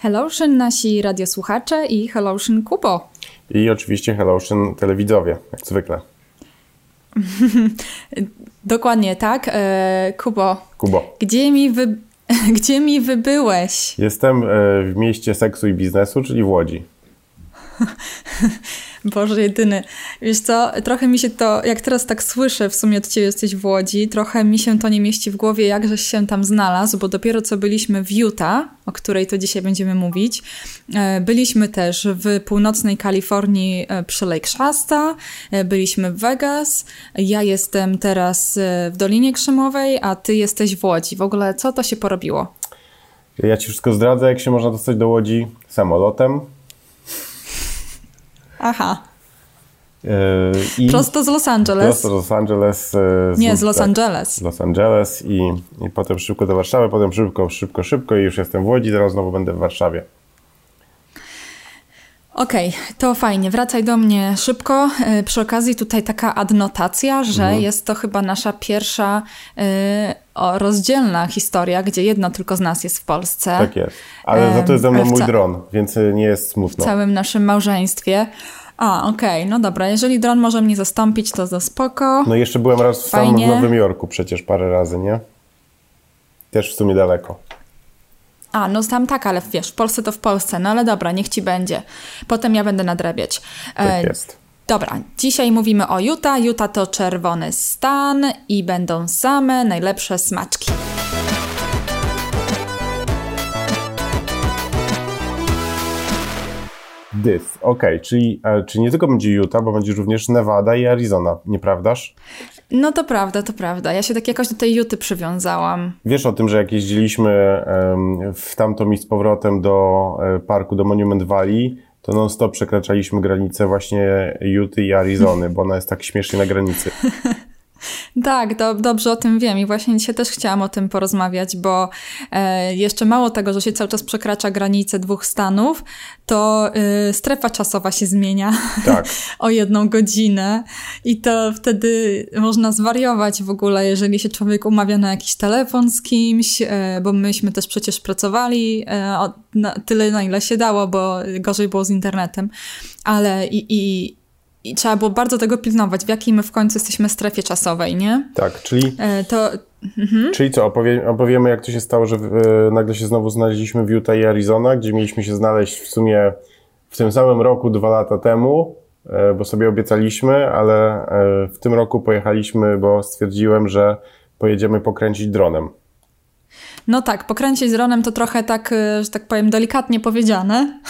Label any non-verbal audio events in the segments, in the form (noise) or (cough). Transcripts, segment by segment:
Hellotion nasi radiosłuchacze i Hellotion Kubo. I oczywiście Hellotion telewidzowie, jak zwykle. (laughs) Dokładnie tak. E, Kubo. Kubo. Gdzie mi, wy... (laughs) Gdzie mi wybyłeś? Jestem e, w mieście seksu i biznesu, czyli w Łodzi. (laughs) Boże jedyny. Wiesz co, trochę mi się to, jak teraz tak słyszę, w sumie od ciebie jesteś w Łodzi, trochę mi się to nie mieści w głowie, jakżeś się tam znalazł, bo dopiero co byliśmy w Utah, o której to dzisiaj będziemy mówić. E, byliśmy też w północnej Kalifornii e, przy Lake Shasta, e, byliśmy w Vegas, ja jestem teraz w Dolinie Krzemowej, a ty jesteś w Łodzi. W ogóle co to się porobiło? Ja ci wszystko zdradzę, jak się można dostać do Łodzi samolotem, Aha. E, I prosto z Los Angeles. Prosto z Los Angeles. E, z, Nie, z Los tak, Angeles. Z Los Angeles i, i potem szybko do Warszawy, potem szybko, szybko, szybko i już jestem w Łodzi, teraz znowu będę w Warszawie. Okej, okay, to fajnie. Wracaj do mnie szybko. E, przy okazji tutaj taka adnotacja, że mhm. jest to chyba nasza pierwsza y, rozdzielna historia, gdzie jedno tylko z nas jest w Polsce. Tak jest. Ale za to jest ze mną mój dron, więc nie jest smutno. W całym naszym małżeństwie. A, okej, okay. no dobra. Jeżeli dron może mnie zastąpić, to za spoko. No jeszcze byłem raz w samym Nowym Jorku przecież parę razy, nie? Też w sumie daleko. A, no tam tak, ale wiesz, w Polsce to w Polsce, no ale dobra, niech ci będzie. Potem ja będę nadrabiać. Tak e, jest. Dobra, dzisiaj mówimy o Utah. Utah to czerwony stan i będą same najlepsze smaczki. Dys, okej, okay. czyli, e, czyli nie tylko będzie Utah, bo będzie również Nevada i Arizona, nieprawdaż? No to prawda, to prawda. Ja się tak jakoś do tej Juty przywiązałam. Wiesz o tym, że jak jeździliśmy w tamto i z powrotem do e, parku, do Monument Valley, to non-stop przekraczaliśmy granicę właśnie Juty i Arizony, bo ona jest tak śmiesznie na granicy. (laughs) Tak, do, dobrze o tym wiem i właśnie dzisiaj też chciałam o tym porozmawiać, bo e, jeszcze mało tego, że się cały czas przekracza granice dwóch stanów, to e, strefa czasowa się zmienia tak. (laughs) o jedną godzinę i to wtedy można zwariować w ogóle, jeżeli się człowiek umawia na jakiś telefon z kimś, e, bo myśmy też przecież pracowali e, na, tyle, na ile się dało, bo gorzej było z internetem, ale i, i i trzeba było bardzo tego pilnować, w jakiej my w końcu jesteśmy strefie czasowej, nie? Tak, czyli. E, to. Mhm. Czyli co, opowie, opowiemy, jak to się stało, że e, nagle się znowu znaleźliśmy w Utah i Arizona, gdzie mieliśmy się znaleźć w sumie w tym samym roku, dwa lata temu, e, bo sobie obiecaliśmy, ale w tym roku pojechaliśmy, bo stwierdziłem, że pojedziemy pokręcić dronem. No tak, pokręcić z Ronem to trochę tak, e, że tak powiem, delikatnie powiedziane,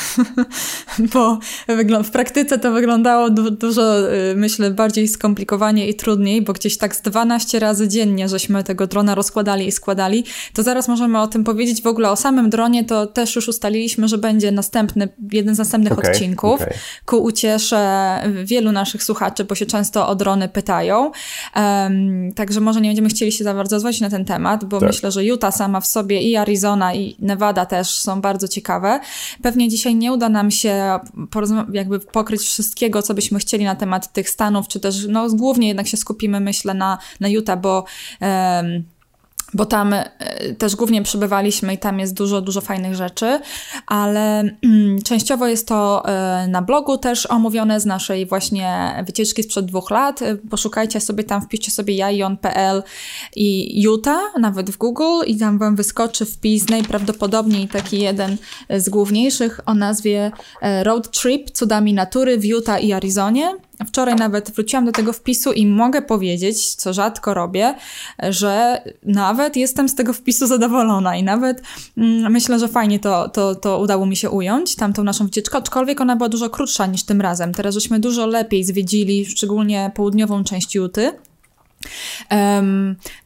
(laughs) bo w praktyce to wyglądało du dużo, e, myślę, bardziej skomplikowanie i trudniej, bo gdzieś tak z 12 razy dziennie żeśmy tego drona rozkładali i składali. To zaraz możemy o tym powiedzieć. W ogóle o samym dronie to też już ustaliliśmy, że będzie następny, jeden z następnych okay, odcinków okay. ku uciesze wielu naszych słuchaczy, bo się często o drony pytają. Um, także może nie będziemy chcieli się za bardzo zwrócić na ten temat, bo tak. myślę, że Utah sama w sobie i Arizona i Nevada też są bardzo ciekawe. Pewnie dzisiaj nie uda nam się jakby pokryć wszystkiego, co byśmy chcieli na temat tych stanów, czy też no, głównie jednak się skupimy, myślę, na, na Utah, bo um, bo tam e, też głównie przebywaliśmy i tam jest dużo, dużo fajnych rzeczy, ale mm, częściowo jest to e, na blogu też omówione z naszej właśnie wycieczki sprzed dwóch lat. E, poszukajcie sobie tam, wpiszcie sobie jajon.pl i Utah, nawet w Google i tam wam wyskoczy wpis najprawdopodobniej taki jeden z główniejszych o nazwie Road Trip cudami natury w Utah i Arizonie. Wczoraj nawet wróciłam do tego wpisu i mogę powiedzieć, co rzadko robię, że nawet jestem z tego wpisu zadowolona i nawet mm, myślę, że fajnie to, to, to udało mi się ująć, tamtą naszą wycieczkę, aczkolwiek ona była dużo krótsza niż tym razem. Teraz żeśmy dużo lepiej zwiedzili, szczególnie południową część Juty.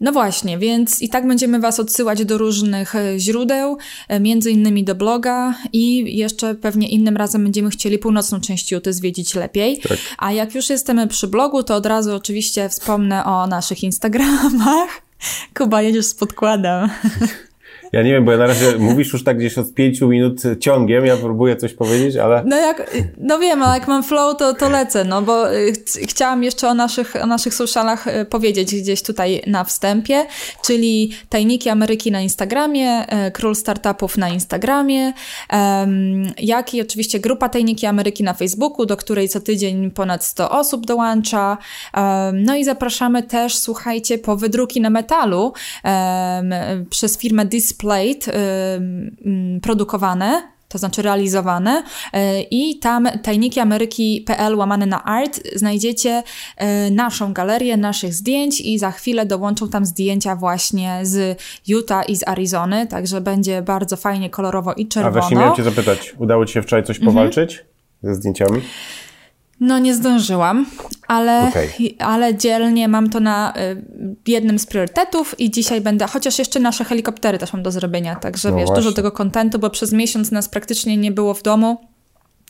No właśnie, więc i tak będziemy Was odsyłać do różnych e, źródeł, e, między innymi do bloga i jeszcze pewnie innym razem będziemy chcieli północną część Juty zwiedzić lepiej. Tak. A jak już jesteśmy przy blogu, to od razu oczywiście wspomnę o naszych Instagramach. (laughs) Kuba, jedziesz z podkładem. (laughs) Ja nie wiem, bo ja na razie mówisz już tak gdzieś od pięciu minut ciągiem, ja próbuję coś powiedzieć, ale... No jak, no wiem, ale jak mam flow, to, to lecę, no bo y, ch chciałam jeszcze o naszych, o naszych socialach y, powiedzieć gdzieś tutaj na wstępie, czyli Tajniki Ameryki na Instagramie, y, Król Startupów na Instagramie, jak i oczywiście grupa Tajniki Ameryki na Facebooku, do której co tydzień ponad 100 osób dołącza. No i zapraszamy też, słuchajcie, po wydruki na metalu przez firmę Displayed produkowane to znaczy realizowane e, i tam tajnikiameryki.pl łamane na art znajdziecie e, naszą galerię naszych zdjęć i za chwilę dołączą tam zdjęcia właśnie z Utah i z Arizony, także będzie bardzo fajnie, kolorowo i czerwono. A właśnie miałem Cię zapytać, udało Ci się wczoraj coś mhm. powalczyć mhm. ze zdjęciami? No nie zdążyłam, ale, okay. ale dzielnie mam to na y, jednym z priorytetów i dzisiaj będę, chociaż jeszcze nasze helikoptery też mam do zrobienia, także no wiesz, właśnie. dużo tego kontentu, bo przez miesiąc nas praktycznie nie było w domu.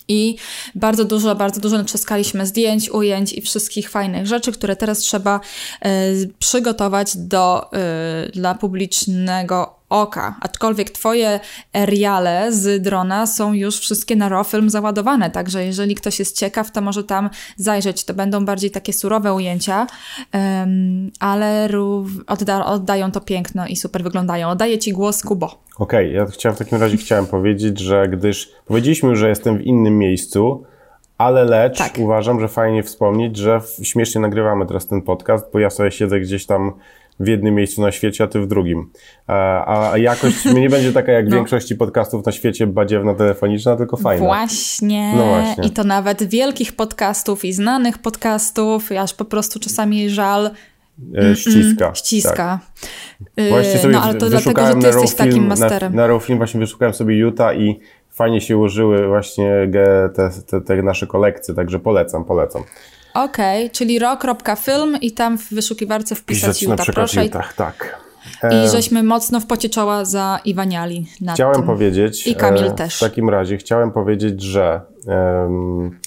I bardzo dużo, bardzo dużo natrzaskaliśmy zdjęć, ujęć i wszystkich fajnych rzeczy, które teraz trzeba y, przygotować do, y, dla publicznego oka. Aczkolwiek twoje eriale z drona są już wszystkie na RAW film załadowane, także jeżeli ktoś jest ciekaw, to może tam zajrzeć. To będą bardziej takie surowe ujęcia, um, ale odda oddają to piękno i super wyglądają. Oddaję ci głos, Kubo. Okej, okay, ja chciałem, w takim razie chciałem powiedzieć, że gdyż powiedzieliśmy, że jestem w innym miejscu, ale lecz tak. uważam, że fajnie wspomnieć, że śmiesznie nagrywamy teraz ten podcast, bo ja sobie siedzę gdzieś tam w jednym miejscu na świecie, a ty w drugim. A, a jakość (laughs) nie będzie taka jak w no. większości podcastów na świecie badziewna, telefoniczna, tylko fajna. Właśnie. No właśnie. I to nawet wielkich podcastów i znanych podcastów, aż po prostu czasami żal e, ściska. Ściska. Tak. Właśnie sobie no, ale to dlatego, że ty jesteś film, takim masterem. Na, na Film właśnie wyszukałem sobie Utah i fajnie się ułożyły właśnie te, te, te nasze kolekcje, także polecam, polecam. Okej, okay, czyli rock.film i tam w wyszukiwarce wpisać Utah, na proszę. Utah, tak. I żeśmy mocno w pocie czoła zaiwaniali Chciałem tym. powiedzieć, i Kamil e, też. W takim razie chciałem powiedzieć, że um,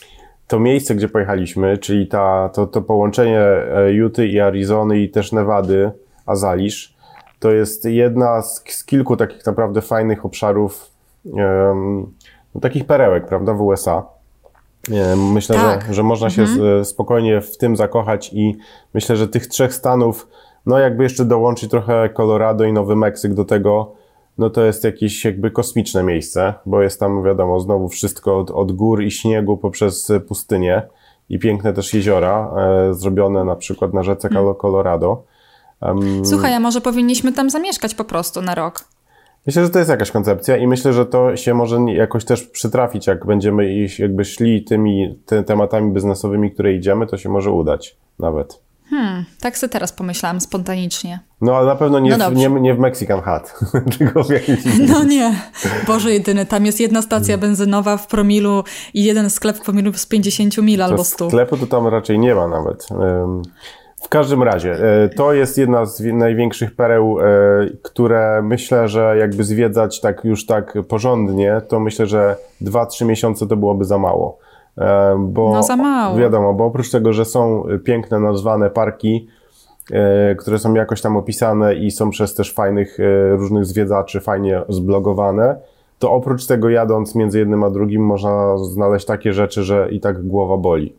to miejsce, gdzie pojechaliśmy, czyli ta, to, to połączenie e, Juty i Arizony i też Nevady, Azalisz, to jest jedna z, z kilku takich naprawdę fajnych obszarów, um, takich perełek, prawda, w USA. Myślę, tak. że, że można się mhm. spokojnie w tym zakochać i myślę, że tych trzech stanów, no jakby jeszcze dołączyć trochę Colorado i Nowy Meksyk do tego, no to jest jakieś jakby kosmiczne miejsce, bo jest tam wiadomo znowu wszystko od, od gór i śniegu poprzez pustynię i piękne też jeziora, e, zrobione na przykład na rzece mm. Colorado. Um, Słuchaj, a może powinniśmy tam zamieszkać po prostu na rok? Myślę, że to jest jakaś koncepcja i myślę, że to się może jakoś też przytrafić, jak będziemy iść, jakby szli tymi ty, tematami biznesowymi, które idziemy, to się może udać nawet. Hmm, tak sobie teraz pomyślałam spontanicznie. No ale na pewno nie, no w, nie, nie w Mexican Hat, (laughs) tylko w jakimś No nie, Boże jedyny, tam jest jedna stacja benzynowa w promilu i jeden sklep w promilu z 50 mil albo 100. Sklepu to tam raczej nie ma nawet. Um, w każdym razie, e, to jest jedna z największych pereł, e, które myślę, że jakby zwiedzać tak już tak porządnie, to myślę, że 2-3 miesiące to byłoby za mało. E, bo, no za mało. Wiadomo, bo oprócz tego, że są piękne nazwane parki, które są jakoś tam opisane i są przez też fajnych różnych zwiedzaczy fajnie zblogowane, to oprócz tego jadąc między jednym a drugim można znaleźć takie rzeczy, że i tak głowa boli.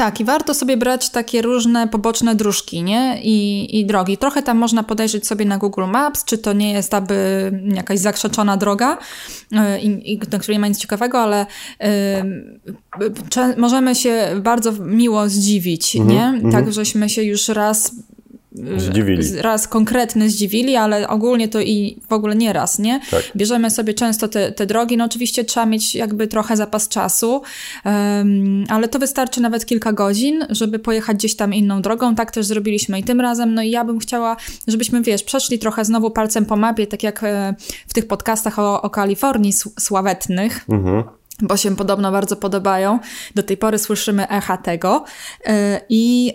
Tak, i warto sobie brać takie różne poboczne dróżki, nie? I, I drogi. Trochę tam można podejrzeć sobie na Google Maps, czy to nie jest aby jakaś zakrzeczona droga, yy, i, na której nie ma nic ciekawego, ale yy, możemy się bardzo miło zdziwić, -hmm, nie? -hmm. Tak, żeśmy się już raz Zdziwili. Raz konkretny zdziwili, ale ogólnie to i w ogóle nie raz, nie? Tak. Bierzemy sobie często te, te drogi, no oczywiście trzeba mieć jakby trochę zapas czasu, um, ale to wystarczy nawet kilka godzin, żeby pojechać gdzieś tam inną drogą. Tak też zrobiliśmy i tym razem, no i ja bym chciała, żebyśmy, wiesz, przeszli trochę znowu palcem po mapie, tak jak e, w tych podcastach o, o Kalifornii sławetnych. Mhm bo się podobno bardzo podobają. Do tej pory słyszymy echa tego. E, I,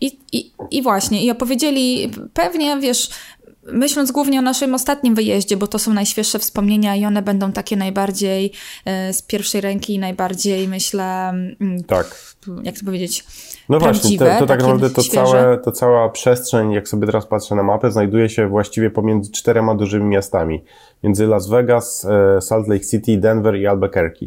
i, i, i właśnie, i opowiedzieli pewnie, wiesz, myśląc głównie o naszym ostatnim wyjeździe, bo to są najświeższe wspomnienia i one będą takie najbardziej e, z pierwszej ręki, najbardziej myślę. Mm, tak. Jak to powiedzieć? No właśnie, to, to tak naprawdę to, całe, to cała przestrzeń, jak sobie teraz patrzę na mapę, znajduje się właściwie pomiędzy czterema dużymi miastami. Między Las Vegas, e, Salt Lake City, Denver i Albuquerque.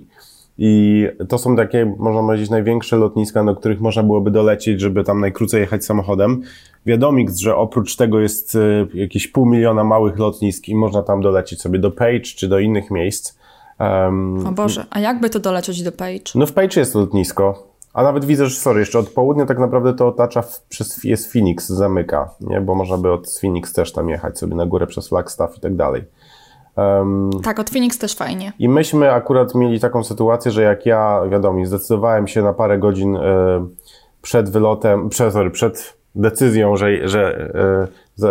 I to są takie, można powiedzieć, największe lotniska, do których można byłoby dolecieć, żeby tam najkrócej jechać samochodem. Wiadomo, że oprócz tego jest e, jakieś pół miliona małych lotnisk i można tam dolecieć sobie do Page czy do innych miejsc. Um, o Boże, a jakby to dolecieć do Page? No w Page jest lotnisko, a nawet widzę, że sorry, jeszcze od południa tak naprawdę to otacza w, przez jest Phoenix, zamyka, nie? Bo można by od Phoenix też tam jechać sobie na górę przez Flagstaff i tak dalej. Um, tak, od Phoenix też fajnie. I myśmy akurat mieli taką sytuację, że jak ja, wiadomo, zdecydowałem się na parę godzin y, przed wylotem, przed, sorry, przed decyzją, że, że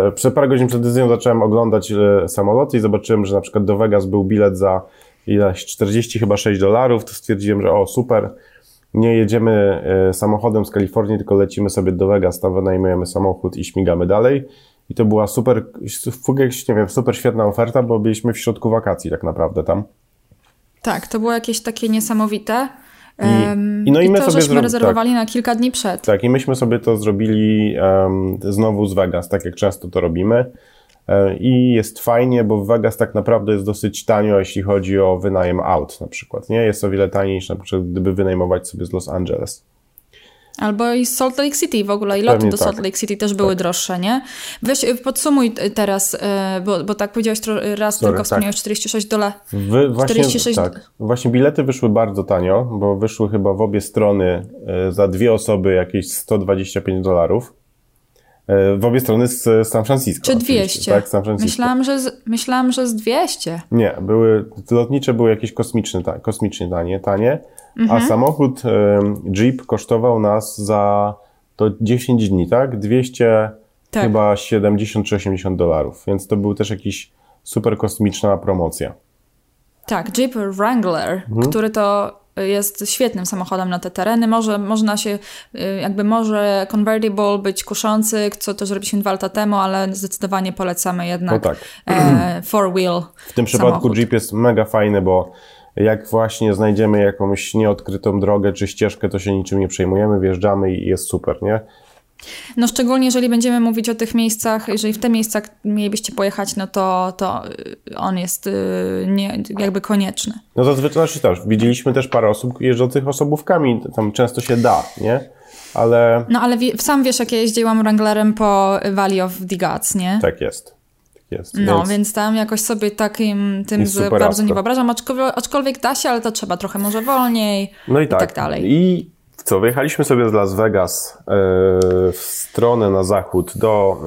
y, przed parę godzin przed decyzją zacząłem oglądać y, samoloty i zobaczyłem, że na przykład do Vegas był bilet za ileś 40 chyba 6 dolarów, to stwierdziłem, że o super, nie jedziemy samochodem z Kalifornii, tylko lecimy sobie do Vegas, tam wynajmujemy samochód i śmigamy dalej. I to była super, nie wiem, super świetna oferta, bo byliśmy w środku wakacji tak naprawdę tam. Tak, to było jakieś takie niesamowite. I, i no i, i my to, sobie żeśmy rezerwowali tak, na kilka dni przed. Tak, i myśmy sobie to zrobili um, znowu z Vegas, tak jak często to robimy. E, I jest fajnie, bo w Vegas tak naprawdę jest dosyć tanio, jeśli chodzi o wynajem aut na przykład. Nie jest o wiele taniej niż na przykład gdyby wynajmować sobie z Los Angeles. Albo i Salt Lake City w ogóle, i loty Pewnie do Salt tak. Lake City też były tak. droższe, nie? Weź, y, podsumuj y, teraz, y, bo, bo tak powiedziałeś raz, Sorry, tylko wspomniałeś tak. 46 dolarów. Właśnie, 46... tak. Właśnie bilety wyszły bardzo tanio, bo wyszły chyba w obie strony za dwie osoby jakieś 125 dolarów. W obie strony z San Francisco. Czy 200? Tak, San Francisco. Myślałam, że z, myślałam, że z 200. Nie, były, lotnicze były jakieś kosmiczne, kosmicznie tanie, tanie mhm. a samochód Jeep kosztował nas za to 10 dni, tak? 200 tak. chyba 70 czy 80 dolarów, więc to był też jakiś super kosmiczna promocja. Tak, Jeep Wrangler, mhm. który to jest świetnym samochodem na te tereny. Może, można się, y, jakby może convertible być kuszący, co też robiliśmy dwa lata temu, ale zdecydowanie polecamy jednak no tak. e, four wheel. W tym przypadku Jeep jest mega fajny, bo jak właśnie znajdziemy jakąś nieodkrytą drogę czy ścieżkę, to się niczym nie przejmujemy, wjeżdżamy i jest super, nie? No szczególnie jeżeli będziemy mówić o tych miejscach, jeżeli w te miejsca mielibyście pojechać, no to, to y, on jest y, nie, jakby konieczny. No zazwyczaj znaczy też. Widzieliśmy też parę osób jeżdżących osobówkami, tam często się da, nie? Ale... No ale sam wiesz, jak ja jeździłam Wranglerem po Valley of the Gods, nie? Tak jest jest. No, więc, więc tam jakoś sobie takim tym z, bardzo nie wyobrażam, aczkolwiek, aczkolwiek da się, ale to trzeba trochę może wolniej no i, i tak. tak dalej. I co, wyjechaliśmy sobie z Las Vegas e, w stronę na zachód do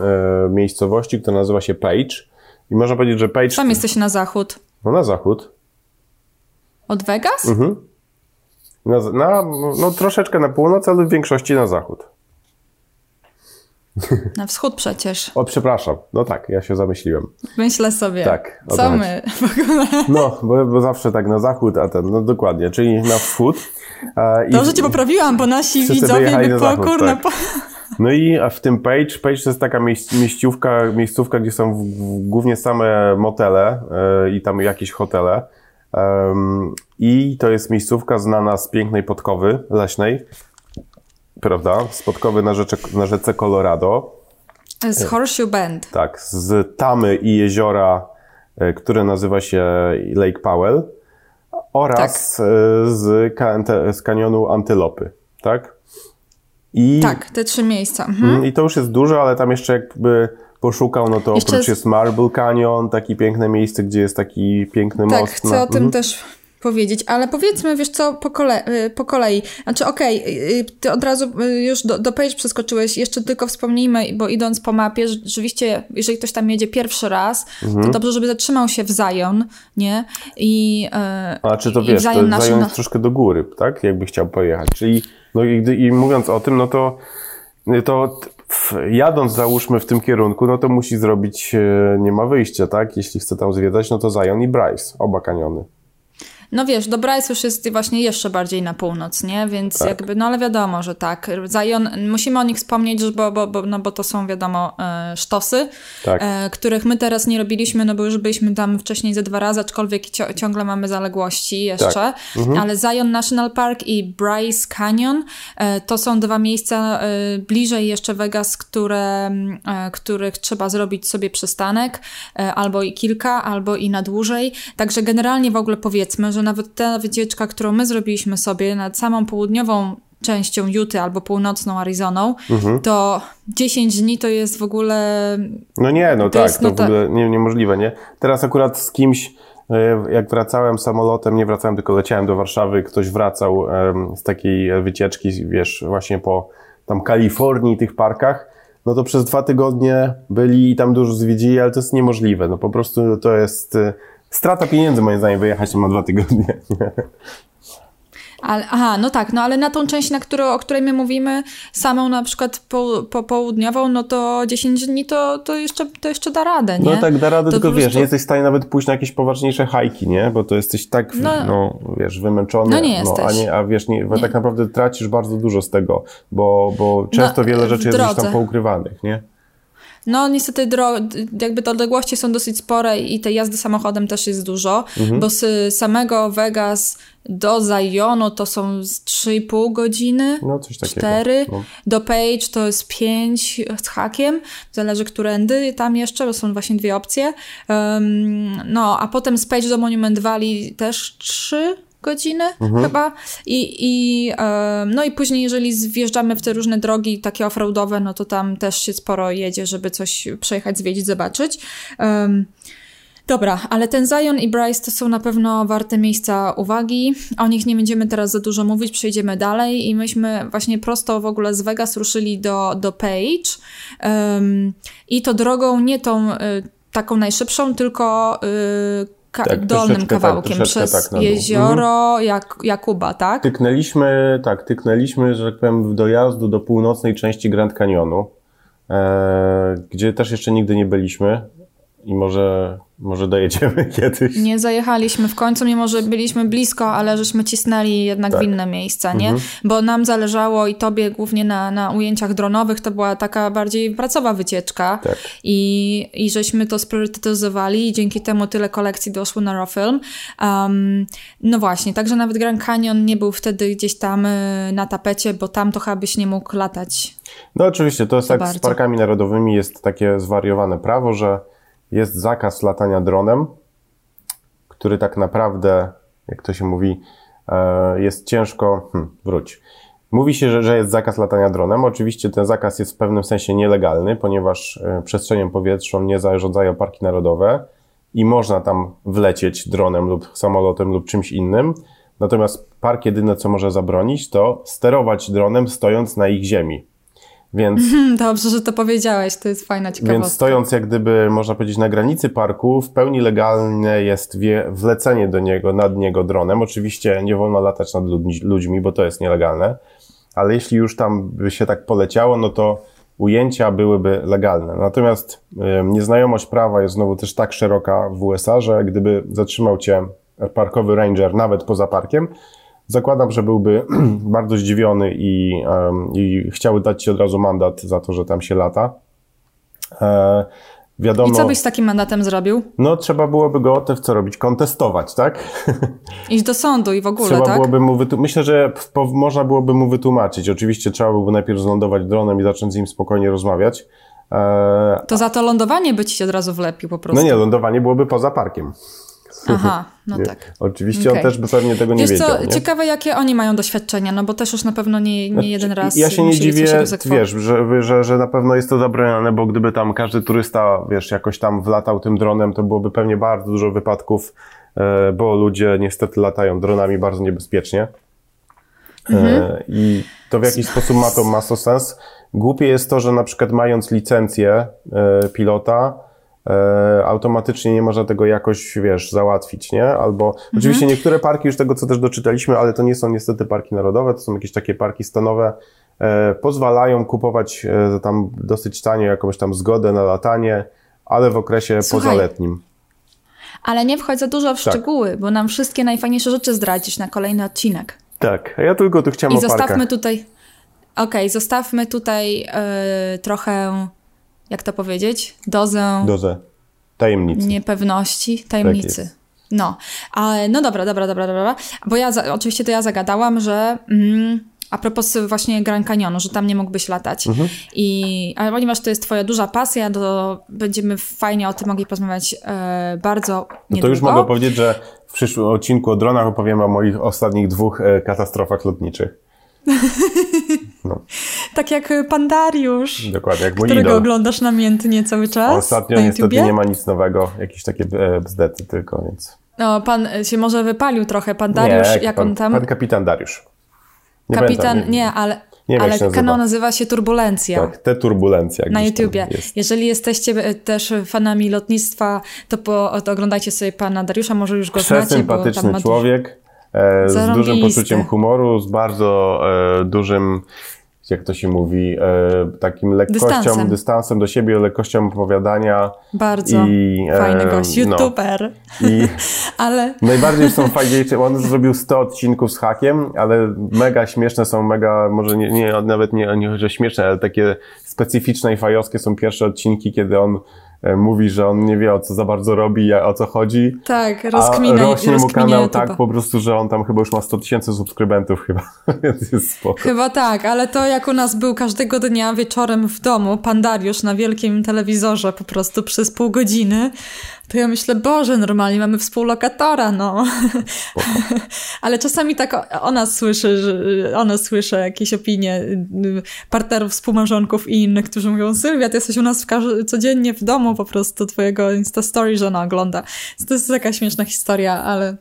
e, miejscowości, która nazywa się Page. I można powiedzieć, że Page... Sam jesteś na zachód. No na zachód. Od Vegas? Mhm. Na, na, no troszeczkę na północ, ale w większości na zachód. (laughs) Na wschód przecież. O, przepraszam. No tak, ja się zamyśliłem. Myślę sobie. Tak. Co my w ogóle? No, bo, bo, zawsze tak na zachód, a ten, no dokładnie, czyli na wschód. E, Dobrze cię poprawiłam, bo nasi widzowie by po, kurna, tak. po... No i w tym Page, Page to jest taka mieściówka, miejscówka, gdzie są w, w, głównie same motele e, i tam jakieś hotele. Um, I to jest miejscówka znana z pięknej podkowy leśnej prawda? Spotkowy na, rzece, na rzece Colorado. Z Horseshoe Bend. Tak, z tamy i jeziora, e, które nazywa się Lake Powell oraz tak. E, z, z kanionu Antylopy, tak? I, tak, te trzy miejsca. Mhm. Mm, I to już jest dużo, ale tam jeszcze jakby poszukał, no to jeszcze oprócz jest Marble Canyon, takie piękne miejsce, gdzie jest taki piękny tak, most. Tak, chcę na... o tym mhm. też powiedzieć, ale powiedzmy, wiesz co, po, kole y, po kolei. Znaczy, okej, okay, ty od razu y, już do, do page przeskoczyłeś, jeszcze tylko wspomnijmy, bo idąc po mapie, rzeczywiście, jeżeli ktoś tam jedzie pierwszy raz, mhm. to dobrze, żeby zatrzymał się w Zion, nie? I, A czy to wiesz, Zion, to Zion jest troszkę do góry, tak? Jakby chciał pojechać. Czyli, no i, i mówiąc o tym, no to, to jadąc załóżmy w tym kierunku, no to musi zrobić, e, nie ma wyjścia, tak? Jeśli chce tam zwiedzać, no to Zion i Bryce, oba kaniony. No wiesz, do Bryce już jest właśnie jeszcze bardziej na północ, nie? Więc tak. jakby, no ale wiadomo, że tak. Zion, musimy o nich wspomnieć, bo, bo, bo, no bo to są wiadomo e, sztosy, tak. e, których my teraz nie robiliśmy, no bo już byliśmy tam wcześniej ze dwa razy, aczkolwiek ciągle mamy zaległości jeszcze. Tak. Mhm. Ale Zion National Park i Bryce Canyon e, to są dwa miejsca bliżej jeszcze Vegas, które, których trzeba zrobić sobie przystanek, albo i kilka, albo i na dłużej. Także generalnie w ogóle powiedzmy, że nawet ta wycieczka, którą my zrobiliśmy sobie nad samą południową częścią Utah albo północną Arizoną, mhm. to 10 dni to jest w ogóle. No nie, no tak, jest, no to w ogóle nie, niemożliwe, nie? Teraz akurat z kimś, e, jak wracałem samolotem, nie wracałem, tylko leciałem do Warszawy, ktoś wracał z takiej wycieczki, wiesz, właśnie po tam Kalifornii, tych parkach, no to przez dwa tygodnie byli i tam dużo zwiedzili, ale to jest niemożliwe. No po prostu to jest e, strata pieniędzy moim zdaniem wyjechać tam na dwa tygodnie. Ale, aha, no tak, no ale na tą część, na którą, o której my mówimy, samą na przykład po, po południową, no to 10 dni to, to, jeszcze, to jeszcze da radę, nie? No tak, da radę, to tylko prostu... wiesz, nie jesteś w stanie nawet pójść na jakieś poważniejsze hajki, nie? Bo to jesteś tak, no, no wiesz, wymęczony. No nie jesteś. No, a, nie, a wiesz, nie, nie. tak naprawdę tracisz bardzo dużo z tego, bo, bo często no, wiele rzeczy jest gdzieś tam poukrywanych, nie? No niestety jakby te odległości są dosyć spore i tej jazdy samochodem też jest dużo, mhm. bo z samego Vegas do Zionu to są 3,5 godziny, no, coś takiego. 4. No. Do Page to jest 5 z hakiem, zależy którędy tam jeszcze, bo są właśnie dwie opcje. Um, no, a potem z Page do Monument Valley też 3 godziny mhm. chyba. I, i, no i później, jeżeli zjeżdżamy w te różne drogi takie offroadowe, no to tam też się sporo jedzie, żeby coś przejechać, zwiedzić, zobaczyć. Um, Dobra, ale ten Zion i Bryce to są na pewno warte miejsca uwagi. O nich nie będziemy teraz za dużo mówić, przejdziemy dalej i myśmy właśnie prosto w ogóle z Vegas ruszyli do, do Page um, i to drogą nie tą y, taką najszybszą, tylko y, ka tak, dolnym tak, kawałkiem tak, przez tak jezioro mhm. Jak, Jakuba, tak? Tyknęliśmy, tak, tyknęliśmy, że tak powiem, w dojazdu do północnej części Grand Canyonu, e, gdzie też jeszcze nigdy nie byliśmy i może może dojedziemy (laughs) kiedyś. Nie zajechaliśmy w końcu, mimo że byliśmy blisko, ale żeśmy cisnęli jednak tak. w inne miejsca, nie? Mhm. Bo nam zależało i tobie głównie na, na ujęciach dronowych, to była taka bardziej pracowa wycieczka tak. i, i żeśmy to spriorytetyzowali i dzięki temu tyle kolekcji doszło na Raw Film. Um, no właśnie, także nawet Grand Canyon nie był wtedy gdzieś tam y, na tapecie, bo tam to chyba byś nie mógł latać. No oczywiście, to jest tak bardzo. z parkami narodowymi jest takie zwariowane prawo, że jest zakaz latania dronem, który tak naprawdę, jak to się mówi, e, jest ciężko. Hmm, wróć. Mówi się, że, że jest zakaz latania dronem. Oczywiście ten zakaz jest w pewnym sensie nielegalny, ponieważ e, przestrzenią powietrzną nie zarządzają parki narodowe i można tam wlecieć dronem lub samolotem lub czymś innym. Natomiast park jedyne, co może zabronić, to sterować dronem stojąc na ich ziemi. Więc, (laughs) Dobrze, że to powiedziałeś, to jest fajna ciekawostka. Więc stojąc jak gdyby, można powiedzieć, na granicy parku, w pełni legalne jest wie, wlecenie do niego, nad niego dronem. Oczywiście nie wolno latać nad ludźmi, bo to jest nielegalne, ale jeśli już tam by się tak poleciało, no to ujęcia byłyby legalne. Natomiast y, nieznajomość prawa jest znowu też tak szeroka w USA, że gdyby zatrzymał cię parkowy ranger nawet poza parkiem, Zakładam, że byłby (clears throat) bardzo zdziwiony i, i chciałby dać ci od razu mandat za to, że tam się lata. E, wiadomo, I co byś z takim mandatem zrobił? No, trzeba byłoby go, te, co robić, kontestować, tak? (laughs) Iść do sądu i w ogóle, trzeba tak? Byłoby mu wytu- Myślę, że można byłoby mu wytłumaczyć. Oczywiście trzeba byłoby najpierw zlądować dronem i zacząć z nim spokojnie rozmawiać. E, to za to lądowanie by ci się od razu wlepił po prostu. No nie, lądowanie byłoby poza parkiem. Aha, no nie? tak. Oczywiście okay. on też by pewnie tego nie Wiesz wiedział. Co, nie? ciekawe jakie oni mają doświadczenia, no bo też już na pewno nie, nie jeden raz Ja się nie dziwię, wiesz, że, że, że na pewno jest to zabronione, bo gdyby tam każdy turysta, wiesz, jakoś tam wlatał tym dronem, to byłoby pewnie bardzo dużo wypadków, e, bo ludzie niestety latają dronami bardzo niebezpiecznie. E, mhm. I to w jakiś sposób ma to, ma to sens. Głupie jest to, że na przykład mając licencję e, pilota, automatycznie nie można tego jakoś, wiesz, załatwić, nie? Albo, mhm. oczywiście niektóre parki, już tego co też doczytaliśmy, ale to nie są niestety parki narodowe, to są jakieś takie parki stanowe, e, pozwalają kupować e, tam dosyć tanie jakąś tam zgodę na latanie, ale w okresie Słuchaj, pozaletnim. Ale nie wchodź za dużo w tak. szczegóły, bo nam wszystkie najfajniejsze rzeczy zdradzisz na kolejny odcinek. Tak, a ja tylko tu chciałam I zostawmy parkach. tutaj... Okej, okay, zostawmy tutaj yy, trochę, jak to powiedzieć, dozę... Dozę tajemnicy. Niepewności, tajemnicy. Tak no, ale no dobra, dobra, dobra, dobra, bo ja, za, oczywiście to ja zagadałam, że mm, a propos właśnie Grand Canyonu, że tam nie mógłbyś latać. Mhm. I, ale ponieważ to jest twoja duża pasja, to będziemy fajnie o tym mogli porozmawiać e, bardzo niedługo. No to już mogę powiedzieć, że w przyszłym odcinku o dronach opowiem o moich ostatnich dwóch e, katastrofach lotniczych. (laughs) No. tak jak Pandariusz, Dokładnie, jak którego idol. oglądasz namiętnie cały czas Ostatnio na niestety nie ma nic nowego, jakieś takie e, bzdety tylko, więc... No, pan się może wypalił trochę, pan Dariusz, nie, jak pan, on tam... Pan kapitan Dariusz. Nie kapitan, pamiętam, nie, nie, ale... Nie ale kanał nazywa. nazywa się Turbulencja. Tak, te turbulencja. Na YouTubie. Jest. Jeżeli jesteście e, też fanami lotnictwa, to, po, to oglądajcie sobie pana Dariusza, może już go znacie. Bo tam ma... człowiek e, z dużym poczuciem humoru, z bardzo e, dużym jak to się mówi, e, takim lekkością, dystansem. dystansem. do siebie, lekkością opowiadania. Bardzo i, e, fajny gość, no. youtuber. No. I (laughs) ale... Najbardziej są fajniejsze, on zrobił 100 odcinków z hakiem, ale mega śmieszne są, mega, może nie, nie nawet nie, nie że śmieszne, ale takie specyficzne i fajowskie są pierwsze odcinki, kiedy on E, mówi, że on nie wie o co za bardzo robi, o co chodzi. Tak, rozkmina, a rośnie mu kanał tak po prostu, że on tam chyba już ma 100 tysięcy subskrybentów chyba, (laughs) więc jest spoko. Chyba tak, ale to jak u nas był każdego dnia wieczorem w domu, pan Dariusz na wielkim telewizorze po prostu przez pół godziny, to ja myślę, Boże, normalnie mamy współlokatora, no. (laughs) Ale czasami tak o, nas słyszę, że ona słyszę jakieś opinie y, partnerów, współmałżonków i innych, którzy mówią, Sylwia, ty jesteś u nas w codziennie w domu po prostu twojego Insta Story, że ona ogląda. To jest taka śmieszna historia, ale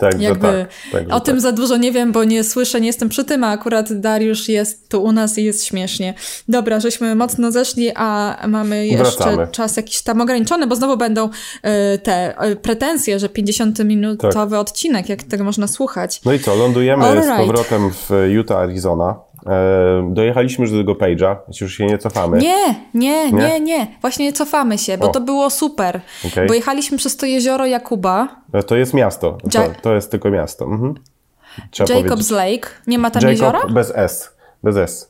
tak, Jakby tak, tak, o tym tak. za dużo nie wiem, bo nie słyszę, nie jestem przy tym, a akurat Dariusz jest tu u nas i jest śmiesznie. Dobra, żeśmy mocno zeszli, a mamy jeszcze Wracamy. czas jakiś tam ograniczony, bo znowu będą y, te y, pretensje, że 50-minutowy tak. odcinek, jak tego można słuchać. No i co, lądujemy z powrotem w Utah, Arizona. Dojechaliśmy już do tego page'a, już się nie cofamy. Nie, nie, nie, nie, nie. Właśnie nie cofamy się, bo o. to było super. Okay. Bo jechaliśmy przez to jezioro Jakuba. E, to jest miasto. To, to jest tylko miasto. Mhm. Jacob's powiedzieć. Lake. Nie ma tam Jacob jeziora? bez S. Bez S.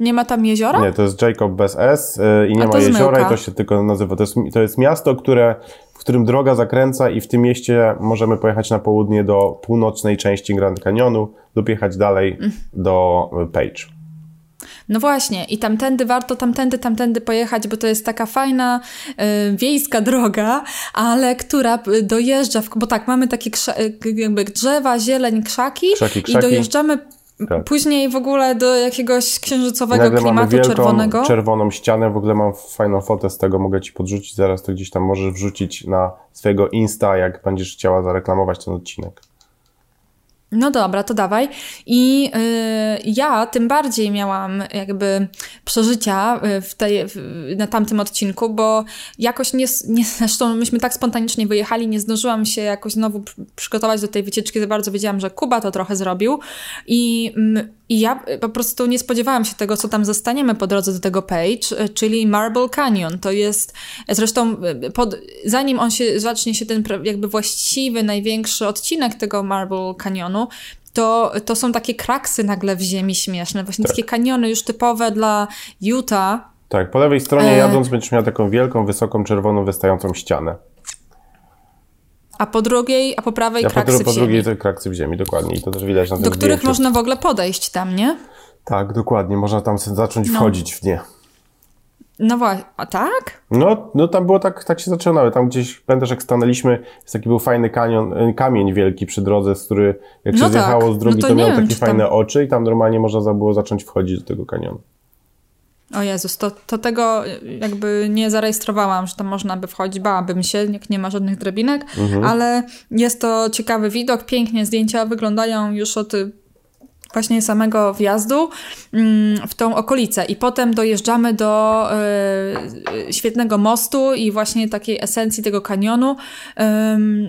Nie ma tam jeziora? Nie, to jest Jacob bez S yy, i nie ma jeziora zmyłka. i to się tylko nazywa. To jest, to jest miasto, które, w którym droga zakręca i w tym mieście możemy pojechać na południe do północnej części Grand Canyonu lub jechać dalej mm. do Page. No właśnie, i tamtędy warto tamtędy, tamtędy pojechać, bo to jest taka fajna y, wiejska droga, ale która dojeżdża, w, bo tak, mamy takie jakby drzewa, zieleń, krzaki, krzaki, krzaki. i dojeżdżamy tak. Później w ogóle do jakiegoś księżycowego Nagle klimatu mamy wielką, czerwonego. czerwoną ścianę, w ogóle mam fajną fotę z tego, mogę Ci podrzucić, zaraz to gdzieś tam możesz wrzucić na swojego Insta, jak będziesz chciała zareklamować ten odcinek. No dobra, to dawaj. I y, ja tym bardziej miałam jakby przeżycia y, w tej, w, na tamtym odcinku, bo jakoś nie, nie, (laughs) zresztą myśmy tak spontanicznie wyjechali, nie zdążyłam się jakoś znowu przygotować do tej wycieczki za bardzo. Wiedziałam, że Kuba to trochę zrobił i mm, i ja po prostu nie spodziewałam się tego, co tam zostaniemy po drodze do tego page, czyli Marble Canyon. To jest, zresztą pod, zanim on się, zacznie się ten jakby właściwy, największy odcinek tego Marble Canyonu, to, to są takie kraksy nagle w ziemi śmieszne, właśnie tak. takie kaniony już typowe dla Utah. Tak, po lewej stronie e... jadąc będziesz miał taką wielką, wysoką, czerwoną, wystającą ścianę. A po drugiej, a po prawej a kraksy po, po drugiej to kraksy w ziemi, dokładnie. I to też widać na Do których zdjęciu. można w ogóle podejść tam, nie? Tak, dokładnie. Można tam zacząć no. wchodzić w nie. No właśnie, a tak? No, no tam było tak, tak się zaczynały. Tam gdzieś, pamiętasz jak stanęliśmy, jest taki był fajny kanion, e, kamień wielki przy drodze, z który jak się no zjechało tak. z drogi, no to, to miał wiem, takie fajne tam... oczy i tam normalnie można było zacząć wchodzić do tego kanionu. O Jezus, to, to tego jakby nie zarejestrowałam, że tam można by wchodzić, bałabym się, jak nie ma żadnych drabinek, mhm. ale jest to ciekawy widok, pięknie zdjęcia wyglądają już od właśnie samego wjazdu mm, w tą okolicę i potem dojeżdżamy do y, świetnego mostu i właśnie takiej esencji tego kanionu.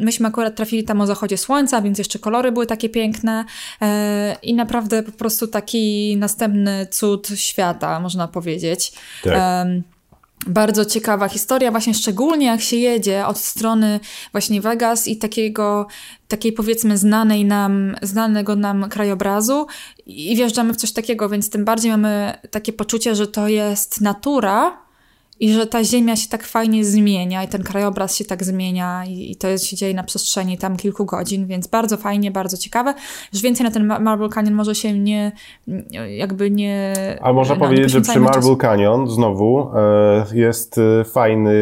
myśmy akurat trafili tam o zachodzie słońca, więc jeszcze kolory były takie piękne y, i naprawdę po prostu taki następny cud świata, można powiedzieć. Tak. Bardzo ciekawa historia, właśnie szczególnie jak się jedzie od strony właśnie Vegas i takiego, takiej powiedzmy znanej nam, znanego nam krajobrazu i wjeżdżamy w coś takiego, więc tym bardziej mamy takie poczucie, że to jest natura, i że ta ziemia się tak fajnie zmienia i ten krajobraz się tak zmienia i, i, to się dzieje na przestrzeni tam kilku godzin, więc bardzo fajnie, bardzo ciekawe. Już więcej na ten Marble Canyon może się nie, jakby nie... A można no, powiedzieć, że przy Marble Canyon znowu e, jest e, fajny,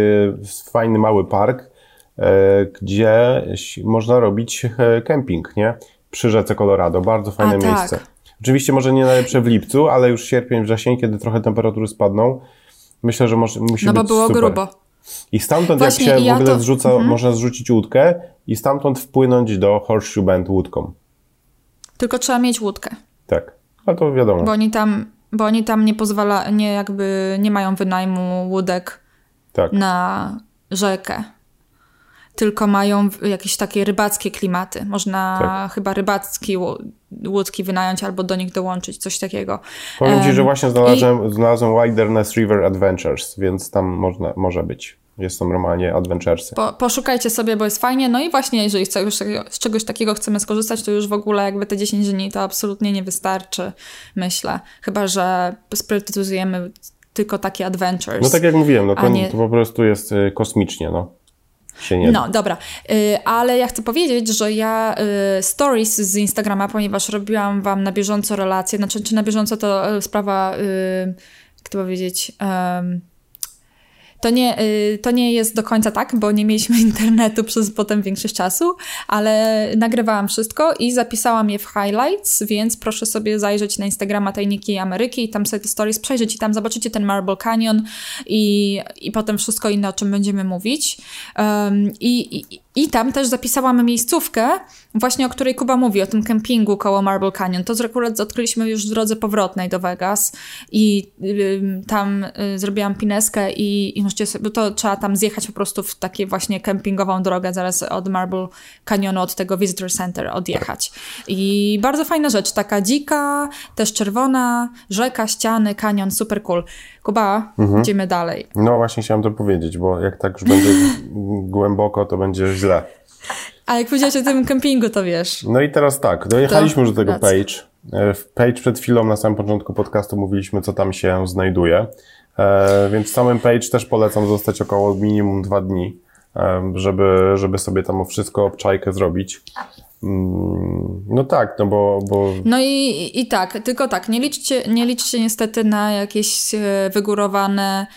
fajny mały park, e, gdzie można robić kemping, nie? Przy rzece Colorado. Bardzo fajne A, tak. miejsce. Tak. Oczywiście może nie najlepsze w lipcu, ale już sierpień, wrzesień, kiedy trochę temperatury spadną, Myślę, że może, musi no być No bo było super. grubo. I stamtąd, Właśnie, jak się ja w ogóle to... zrzuca, mhm. można zrzucić łódkę i stamtąd wpłynąć do Horseshoe Bend łódką. Tylko trzeba mieć łódkę. Tak, ale to wiadomo. Bo oni tam, bo oni tam nie pozwala, nie jakby, nie mają wynajmu łódek tak. na rzekę tylko mają jakieś takie rybackie klimaty. Można tak. chyba rybackie łódki wynająć albo do nich dołączyć, coś takiego. Powiem Ci, że właśnie znalazłem, I... znalazłem Wilderness River Adventures, więc tam można, może być. Jest to normalnie adventuresy. Po, poszukajcie sobie, bo jest fajnie. No i właśnie, jeżeli z z czegoś takiego chcemy skorzystać, to już w ogóle jakby te 10 dni to absolutnie nie wystarczy, myślę. Chyba, że sprytyzujemy tylko takie adventures. No tak jak mówiłem, no to, nie... to po prostu jest y, kosmicznie, no. No, dobra. Y, ale ja chcę powiedzieć, że ja y, stories z Instagrama, ponieważ robiłam wam na bieżąco relacje, znaczy czy na bieżąco to y, sprawa, to powiedzieć... To nie, y, to nie jest do końca tak, bo nie mieliśmy (laughs) internetu przez potem większość czasu, ale nagrywałam wszystko i zapisałam je w highlights, więc proszę sobie zajrzeć na Instagrama Tajniki Ameryki i tam sobie te stories przejrzeć i tam zobaczycie ten Marble Canyon i, i potem wszystko inne, o czym będziemy mówić. Um, i, i, I tam też zapisałam miejscówkę, właśnie o której Kuba mówi, o tym kempingu koło Marble Canyon. To akurat odkryliśmy już w drodze powrotnej do Vegas i y, tam y, zrobiłam pineskę i, i możecie sobie, bo to trzeba tam zjechać po prostu w takie właśnie kempingową drogę, zaraz od Marble Canyonu, od tego Visitor Center odjechać. I bardzo fajna rzecz, taka dzika, też czerwona, rzeka, ściany, kanion, super cool. Kuba, mhm. idziemy dalej. No właśnie chciałem to powiedzieć, bo jak tak już będzie (laughs) głęboko, to będzie źle. A jak powiedziałeś o tym kempingu, to wiesz. No i teraz tak, dojechaliśmy już do tego page. E, w page przed chwilą na samym początku podcastu mówiliśmy, co tam się znajduje. E, więc samym page też polecam zostać około minimum dwa dni, e, żeby, żeby sobie tam wszystko obczajkę zrobić. Mm, no tak, no bo... bo... No i, i tak, tylko tak, nie liczcie, nie liczcie niestety na jakieś wygórowane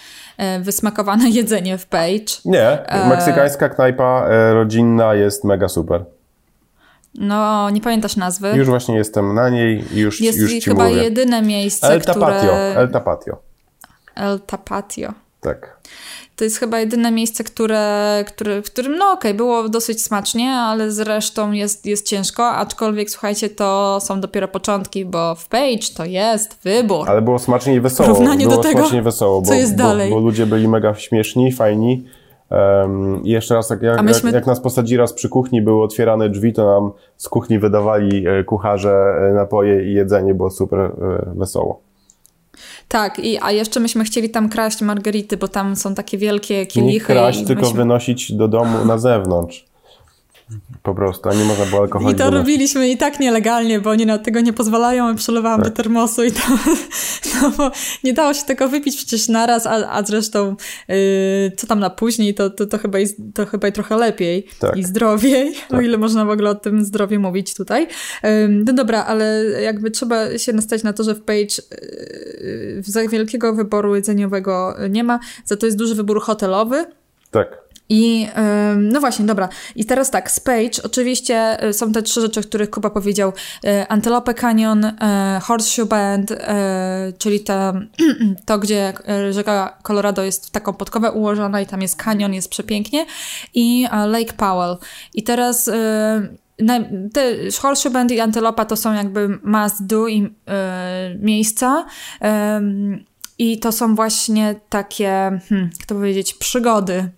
wysmakowane (laughs) jedzenie w Page. Nie, meksykańska knajpa rodzinna jest mega super. No, nie pamiętasz nazwy. Już właśnie jestem na niej i już, jest już ci chyba mówię. jedyne miejsce, El Tapatio, które... El Tapatio. El Tapatio. Tak. To jest chyba jedyne miejsce, które, które, w którym, no okej, okay, było dosyć smacznie, ale zresztą jest, jest ciężko, aczkolwiek słuchajcie, to są dopiero początki, bo w Page to jest wybór. Ale było smacznie i wesoło. Porównanie było do tego, smacznie wesoło, bo, co jest dalej. Bo, bo ludzie byli mega śmieszni, fajni Um, I jeszcze raz, jak, jak, myśmy... jak, jak, nas posadzi raz przy kuchni, były otwierane drzwi, to nam z kuchni wydawali e, kucharze e, napoje i jedzenie, było super e, wesoło. Tak, i, a jeszcze myśmy chcieli tam kraść margarity, bo tam są takie wielkie kielichy. Nie kraść, tylko wynosić do domu na zewnątrz. Po prostu, a nie można było alkoholu. I to robiliśmy i tak nielegalnie, bo oni na tego nie pozwalają, i przelewałam tak. do termosu i to, (laughs) no bo nie dało się tego wypić przecież naraz, a, a zresztą yy, co tam na później, to, to, to, chyba, jest, to chyba i trochę lepiej tak. i zdrowiej, (laughs) tak. o ile można w ogóle o tym zdrowiu mówić tutaj. Yy, no dobra, ale jakby trzeba się nastać na to, że w Page yy, za wielkiego wyboru jedzeniowego nie ma, za to jest duży wybór hotelowy. Tak. I no właśnie, dobra. I teraz tak, Spage, oczywiście e, są te trzy rzeczy, o których Kuba powiedział. E, Antelope Canyon, e, Horseshoe Bend, czyli ta, (clears throat) to, gdzie rzeka Colorado jest w taką podkowę ułożona i tam jest kanion, jest przepięknie. I Lake Powell. I teraz te Horseshoe Bend i Antelopa to są jakby must do i, miejsca. I to są właśnie takie, hmm, jak to powiedzieć, przygody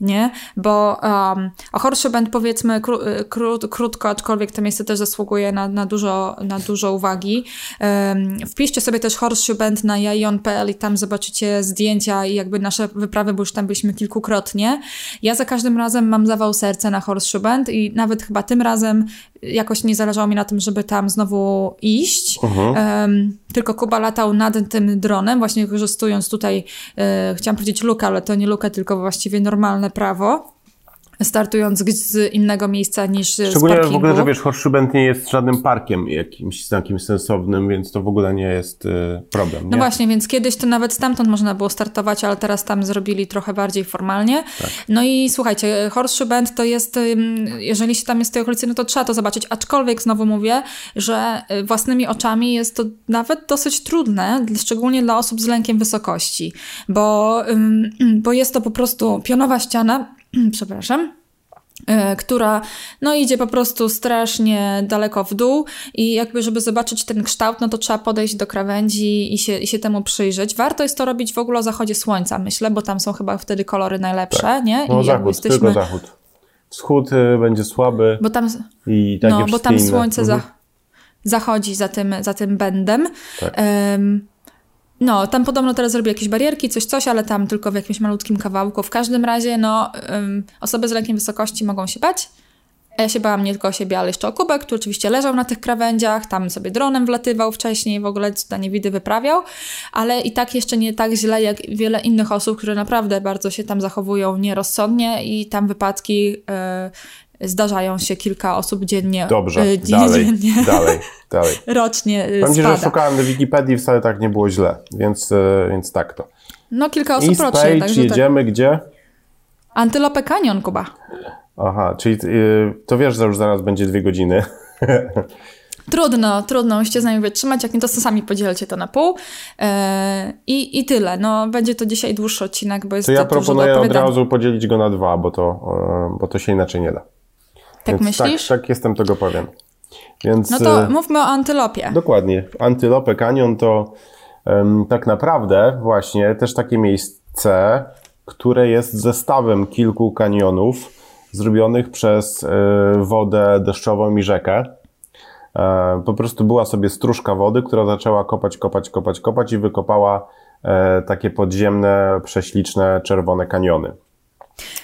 nie? Bo um, o Horseshoe Bend powiedzmy kró, kró, krótko, aczkolwiek to miejsce też zasługuje na, na, dużo, na dużo uwagi. Um, wpiszcie sobie też Horseshoe Bend na jajon.pl i tam zobaczycie zdjęcia i jakby nasze wyprawy, bo już tam byliśmy kilkukrotnie. Ja za każdym razem mam zawał serca na Horseshoe Bend i nawet chyba tym razem jakoś nie zależało mi na tym, żeby tam znowu iść. Um, tylko Kuba latał nad tym dronem, właśnie wykorzystując tutaj, e, chciałam powiedzieć lukę, ale to nie lukę, tylko właściwie normalne prawo startując z innego miejsca niż Szczególnie z parkingu. w ogóle, że wiesz, Horseshoe nie jest żadnym parkiem jakimś takim sensownym, więc to w ogóle nie jest y, problem. Nie? No właśnie, więc kiedyś to nawet stamtąd można było startować, ale teraz tam zrobili trochę bardziej formalnie. Tak. No i słuchajcie, Horseshoe Bend to jest, jeżeli się tam jest w tej okolicy, no to trzeba to zobaczyć, aczkolwiek znowu mówię, że y, własnymi oczami jest to nawet dosyć trudne, szczególnie dla osób z lękiem wysokości, bo, (clears throat) bo jest to po prostu pionowa ściana, (clears throat) przepraszam, e, która no idzie po prostu strasznie daleko w dół i jakby żeby zobaczyć ten kształt, no to trzeba podejść do krawędzi i się, i się temu przyjrzeć. Warto jest to robić w ogóle o zachodzie słońca, myślę, bo tam są chyba wtedy kolory najlepsze, tak. nie? No I zachód, jesteśmy... tylko zachód. Wschód y, będzie słaby bo tam, i takie No, bo tam słońce mhm. za, zachodzi za tym, za tym bendem. Tak. Um, no, tam podobno teraz zrobi jakieś barierki, coś, coś, ale tam tylko w jakimś malutkim kawałku. W każdym razie, no, um, osoby z lękiem wysokości mogą się bać. Ja się bałam nie tylko o siebie, ale jeszcze o Kubek, który oczywiście leżał na tych krawędziach, tam sobie dronem wlatywał wcześniej, w ogóle na niewidy wyprawiał, ale i tak jeszcze nie tak źle jak wiele innych osób, które naprawdę bardzo się tam zachowują nierozsądnie i tam wypadki yy, zdarzają się kilka osób dziennie. Dobrze, y, dalej, dziennie, (laughs) dalej, dalej. Rocznie y, Powiem że szukałem na Wikipedii, wcale tak nie było źle, więc, y, więc tak to. No kilka osób East rocznie. Page, także jedziemy tak. gdzie? Antylope Canyon, Kuba. Aha, czyli to wiesz, że już zaraz będzie dwie godziny. (laughs) Trudno, trudno, musicie z nami wytrzymać, jak nie to sami podzielcie to na pół yy, i, i tyle. No, będzie to dzisiaj dłuższy odcinek, bo jest To ja proponuję od razu podzielić go na dwa, bo to, bo to się inaczej nie da. Tak Więc myślisz? Tak, tak, jestem tego pewien. Więc, no to e, mówmy o antylopie. Dokładnie. Antylopę Canyon to um, tak naprawdę właśnie też takie miejsce, które jest zestawem kilku kanionów zrobionych przez y, wodę deszczową i rzekę. E, po prostu była sobie stróżka wody, która zaczęła kopać, kopać, kopać, kopać i wykopała e, takie podziemne, prześliczne, czerwone kaniony.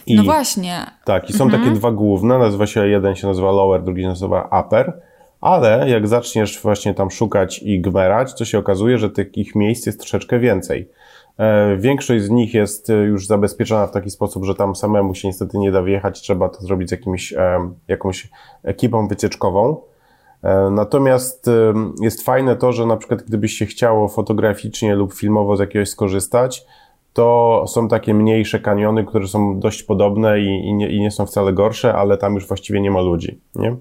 I, no właśnie. Tak, i są mhm. takie dwa główne, nazywa się, jeden się nazywa lower, drugi się nazywa upper, ale jak zaczniesz właśnie tam szukać i gmerać, to się okazuje, że takich miejsc jest troszeczkę więcej. E, większość z nich jest już zabezpieczona w taki sposób, że tam samemu się niestety nie da wjechać, trzeba to zrobić z jakimś, jakąś ekipą wycieczkową. E, natomiast jest fajne to, że na przykład gdybyś się chciało fotograficznie lub filmowo z jakiegoś skorzystać, to są takie mniejsze kaniony, które są dość podobne i, i, nie, i nie są wcale gorsze, ale tam już właściwie nie ma ludzi, nie?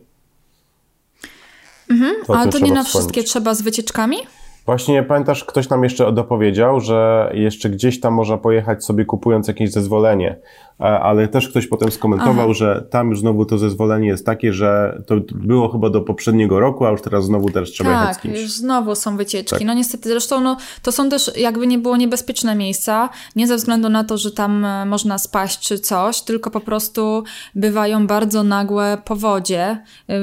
Mhm, ale to nie na wszystkie trzeba z wycieczkami? Właśnie pamiętasz, ktoś nam jeszcze dopowiedział, że jeszcze gdzieś tam można pojechać sobie kupując jakieś zezwolenie, ale też ktoś potem skomentował, Aha. że tam już znowu to zezwolenie jest takie, że to było chyba do poprzedniego roku, a już teraz znowu też trzeba tak, jechać z kimś. Tak, już znowu są wycieczki. Tak. No niestety, zresztą no, to są też jakby nie było niebezpieczne miejsca, nie ze względu na to, że tam e, można spaść czy coś, tylko po prostu bywają bardzo nagłe powodzie. E,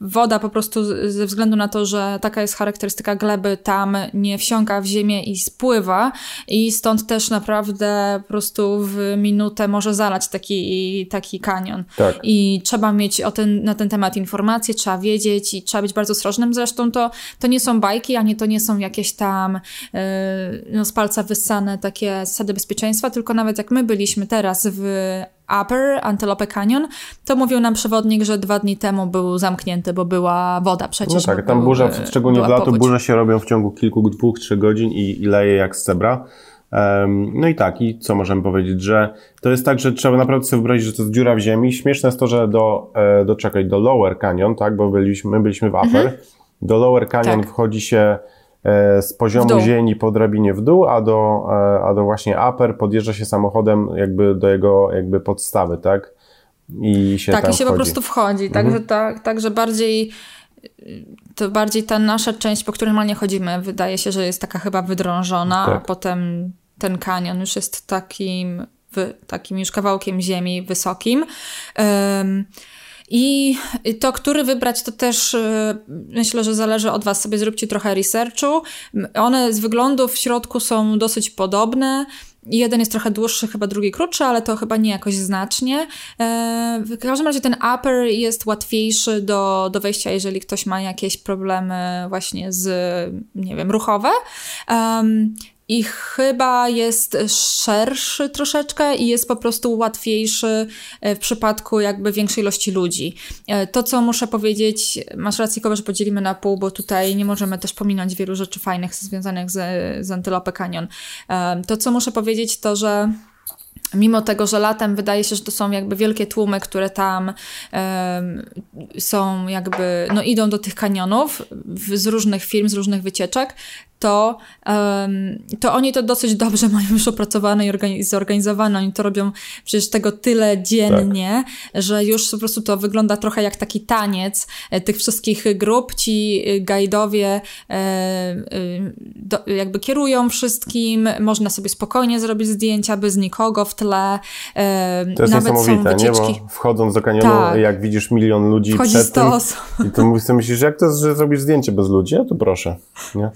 woda po prostu ze względu na to, że taka jest charakterystyka gleby tam nie wsiąka w ziemię i spływa i stąd też naprawdę po prostu w minutę może zalać taki, taki kanion. Tak. I trzeba mieć o ten, na ten temat informacje, trzeba wiedzieć i trzeba być bardzo ostrożnym. Zresztą to, to nie są bajki, ani to nie są jakieś tam yy, no, z palca wyssane takie zasady bezpieczeństwa, tylko nawet jak my byliśmy teraz w Upper, Antelope Canyon, to mówił nam przewodnik, że dwa dni temu był zamknięty, bo była woda przecież. No tak, tam burza, szczególnie w lato, burze się robią w ciągu kilku, dwóch, trzech godzin i, i leje jak z cebra. No i tak, i co możemy powiedzieć, że to jest tak, że trzeba naprawdę sobie wyobrazić, że to jest dziura w ziemi. Śmieszne jest to, że do, e, do czekaj, do Lower Canyon, tak, bo byliśmy, my byliśmy w Upper, mhm. do Lower Canyon tak. wchodzi się z poziomu ziemi po drabinie w dół, a do, e, a do właśnie upper podjeżdża się samochodem jakby do jego jakby podstawy, tak? I się tak, i się wchodzi. po prostu wchodzi, mhm. także, tak, także bardziej to bardziej ta nasza część, po której normalnie chodzimy, wydaje się, że jest taka chyba wydrążona, tak. a potem ten kanion już jest takim takim już kawałkiem ziemi wysokim. I to, który wybrać, to też e, myślę, że zależy od Was. Sobie zróbcie trochę researchu. One z wyglądu w środku są dosyć podobne. Jeden jest trochę dłuższy, chyba drugi krótszy, ale to chyba nie jakoś znacznie. E, w każdym razie ten upper jest łatwiejszy do, do wejścia, jeżeli ktoś ma jakieś problemy właśnie z, nie wiem, ruchowe. I chyba jest szerszy troszeczkę i jest po prostu łatwiejszy e, w przypadku jakby większej ilości ludzi. E, to, co muszę powiedzieć, masz rację, Kowa, że podzielimy na pół, bo tutaj nie możemy też pominąć wielu rzeczy fajnych związanych z, z Antelope Canyon. E, to, co muszę powiedzieć, to, że Mimo tego, że latem wydaje się, że to są jakby wielkie tłumy, które tam są jakby, no idą do tych kanionów w, z różnych firm, z różnych wycieczek, to, to oni to dosyć dobrze (laughs) mają już opracowane i zorganizowane. Oni to robią przecież tego tyle dziennie, tak. że już po prostu to wygląda trochę jak taki taniec e, tych wszystkich grup. Ci e, gajdowie e, jakby kierują wszystkim, można sobie spokojnie zrobić zdjęcia bez nikogo w tle. E, to jest nawet niesamowite, nie? Bo wchodząc do kanionu, tak. jak widzisz milion ludzi Wchodzi przed tym, i to myślisz, jak to jest, że zrobisz zdjęcie bez ludzi? A to proszę, nie?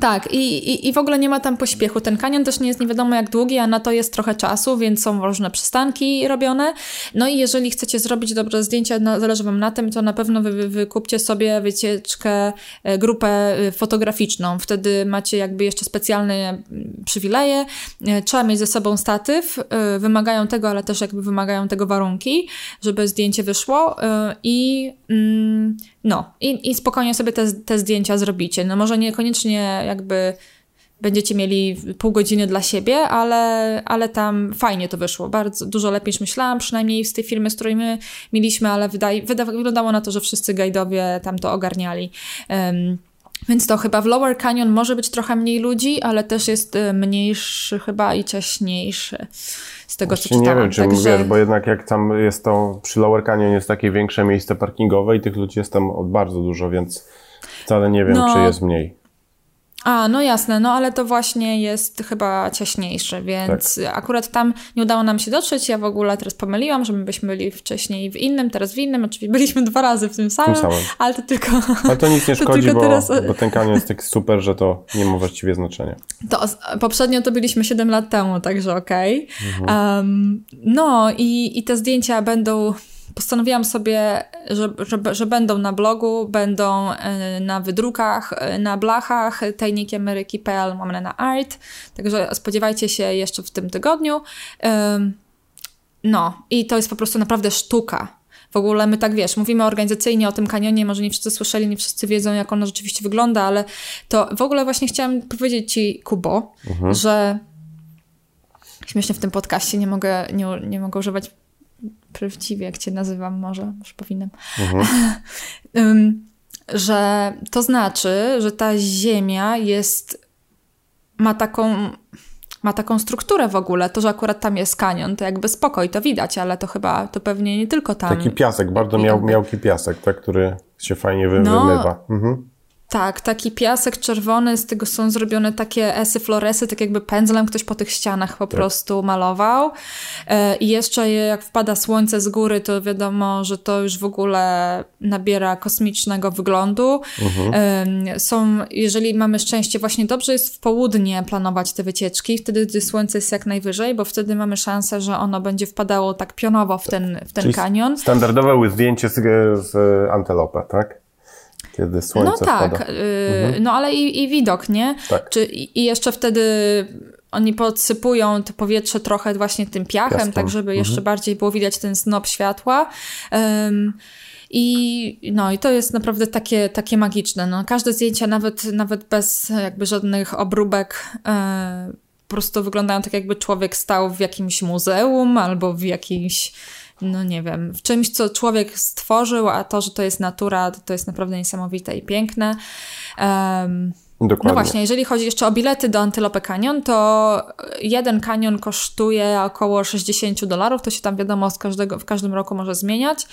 Tak, i, i, i w ogóle nie ma tam pośpiechu. Ten kanion też nie jest nie wiadomo jak długi, a na to jest trochę czasu, więc są różne przystanki robione. No i jeżeli chcecie zrobić dobre zdjęcia, no, zależy Wam na tym, to na pewno wy, wy, wykupcie sobie wycieczkę, e, grupę e, fotograficzną. Wtedy macie jakby jeszcze specjalne przywileje. E, trzeba mieć ze sobą statyw. Wymagają tego, ale też jakby wymagają tego warunki, żeby zdjęcie wyszło. I mm, no, i, i spokojnie sobie te, te zdjęcia zrobicie. No może niekoniecznie jakby będziecie mieli pół godziny dla siebie, ale, ale tam fajnie to wyszło. Bardzo dużo lepiej niż myślałam, przynajmniej z tej firmy, z której my mieliśmy, ale wydaje, wyda, wyglądało na to, że wszyscy guidowie tam to ogarniali. Um, więc to chyba w Lower Canyon może być trochę mniej ludzi, ale też jest y, mniejszy chyba i ciaśniejszy z tego, Właśnie co czytałam. nie wiem, czy Także... wiesz, bo jednak jak tam jest to, przy Lower Canyon jest takie większe miejsce parkingowe i tych ludzi jest tam bardzo dużo, więc wcale nie wiem, no, czy jest mniej. A, no jasne, no ale to właśnie jest chyba ciaśniejsze, więc tak. akurat tam nie udało nam się dotrzeć. Ja w ogóle teraz pomyliłam, że my byśmy byli wcześniej w innym, teraz w innym. Oczywiście byliśmy dwa razy w tym samym, tym samym. ale to tylko. Ale to nic nie (laughs) szkodzi, bo, teraz... bo ten kanion jest tak super, że to nie ma właściwie znaczenia. To poprzednio to byliśmy 7 lat temu, także okej. Okay. Mhm. Um, no i, i te zdjęcia będą postanowiłam sobie, że, że, że, będą na blogu, będą e, na wydrukach, e, na blachach tajniki Ameryki.pl, mamy na art, także spodziewajcie się jeszcze w tym tygodniu. No i to jest po prostu naprawdę sztuka. W ogóle my tak, wiesz, mówimy organizacyjnie o tym kanionie, może nie wszyscy słyszeli, nie wszyscy wiedzą, jak ono rzeczywiście wygląda, ale to w ogóle właśnie chciałam powiedzieć Ci, Kubo, mhm. że śmiesznie w tym podcaście nie mogę, nie, nie mogę używać prawdziwie, jak cię nazywam, może, może powinnam. Mhm. (laughs) że to znaczy, że ta ziemia jest, ma taką, ma taką strukturę w ogóle. To, że akurat tam jest kanion, to jakby spokoj, to widać, ale to chyba, to pewnie nie tylko tam. Taki piasek, bardzo miał, miałki piasek, tak, który się fajnie wy, no, wymywa. Mhm. Tak, taki piasek czerwony, z tego są zrobione takie esy, floresy, tak jakby pędzlem ktoś po tych ścianach po tak. prostu malował. E, I jeszcze jak wpada słońce z góry, to wiadomo, że to już w ogóle nabiera kosmicznego wyglądu. Mhm. Są, jeżeli mamy szczęście, właśnie dobrze jest w południe planować te wycieczki, wtedy gdy słońce jest jak najwyżej, bo wtedy mamy szansę, że ono będzie wpadało tak pionowo w ten, w ten kanion. Standardowe zdjęcie z, z tak? Kiedy słońce No tak, wpada. Y, mhm. no ale i, i, widok, nie? Tak. Czy, I jeszcze wtedy oni podsypują to powietrze trochę właśnie tym piachem, Piastem. tak żeby jeszcze mhm. bardziej było widać ten snop światła. Um, i, no, I to jest naprawdę takie, takie magiczne. No, każde zdjęcia, nawet, nawet bez jakby żadnych obróbek, e, po prostu wyglądają tak, jakby człowiek stał w jakimś muzeum albo w jakimś no nie wiem, w czymś, co człowiek stworzył, a to, że to jest natura, to, jest naprawdę niesamowite i piękne. Um, Dokładnie. No właśnie, jeżeli chodzi jeszcze o bilety do Antelope Canyon, to jeden kanion kosztuje około 60 dolarów, to się tam wiadomo z każdego, w każdym roku może zmieniać.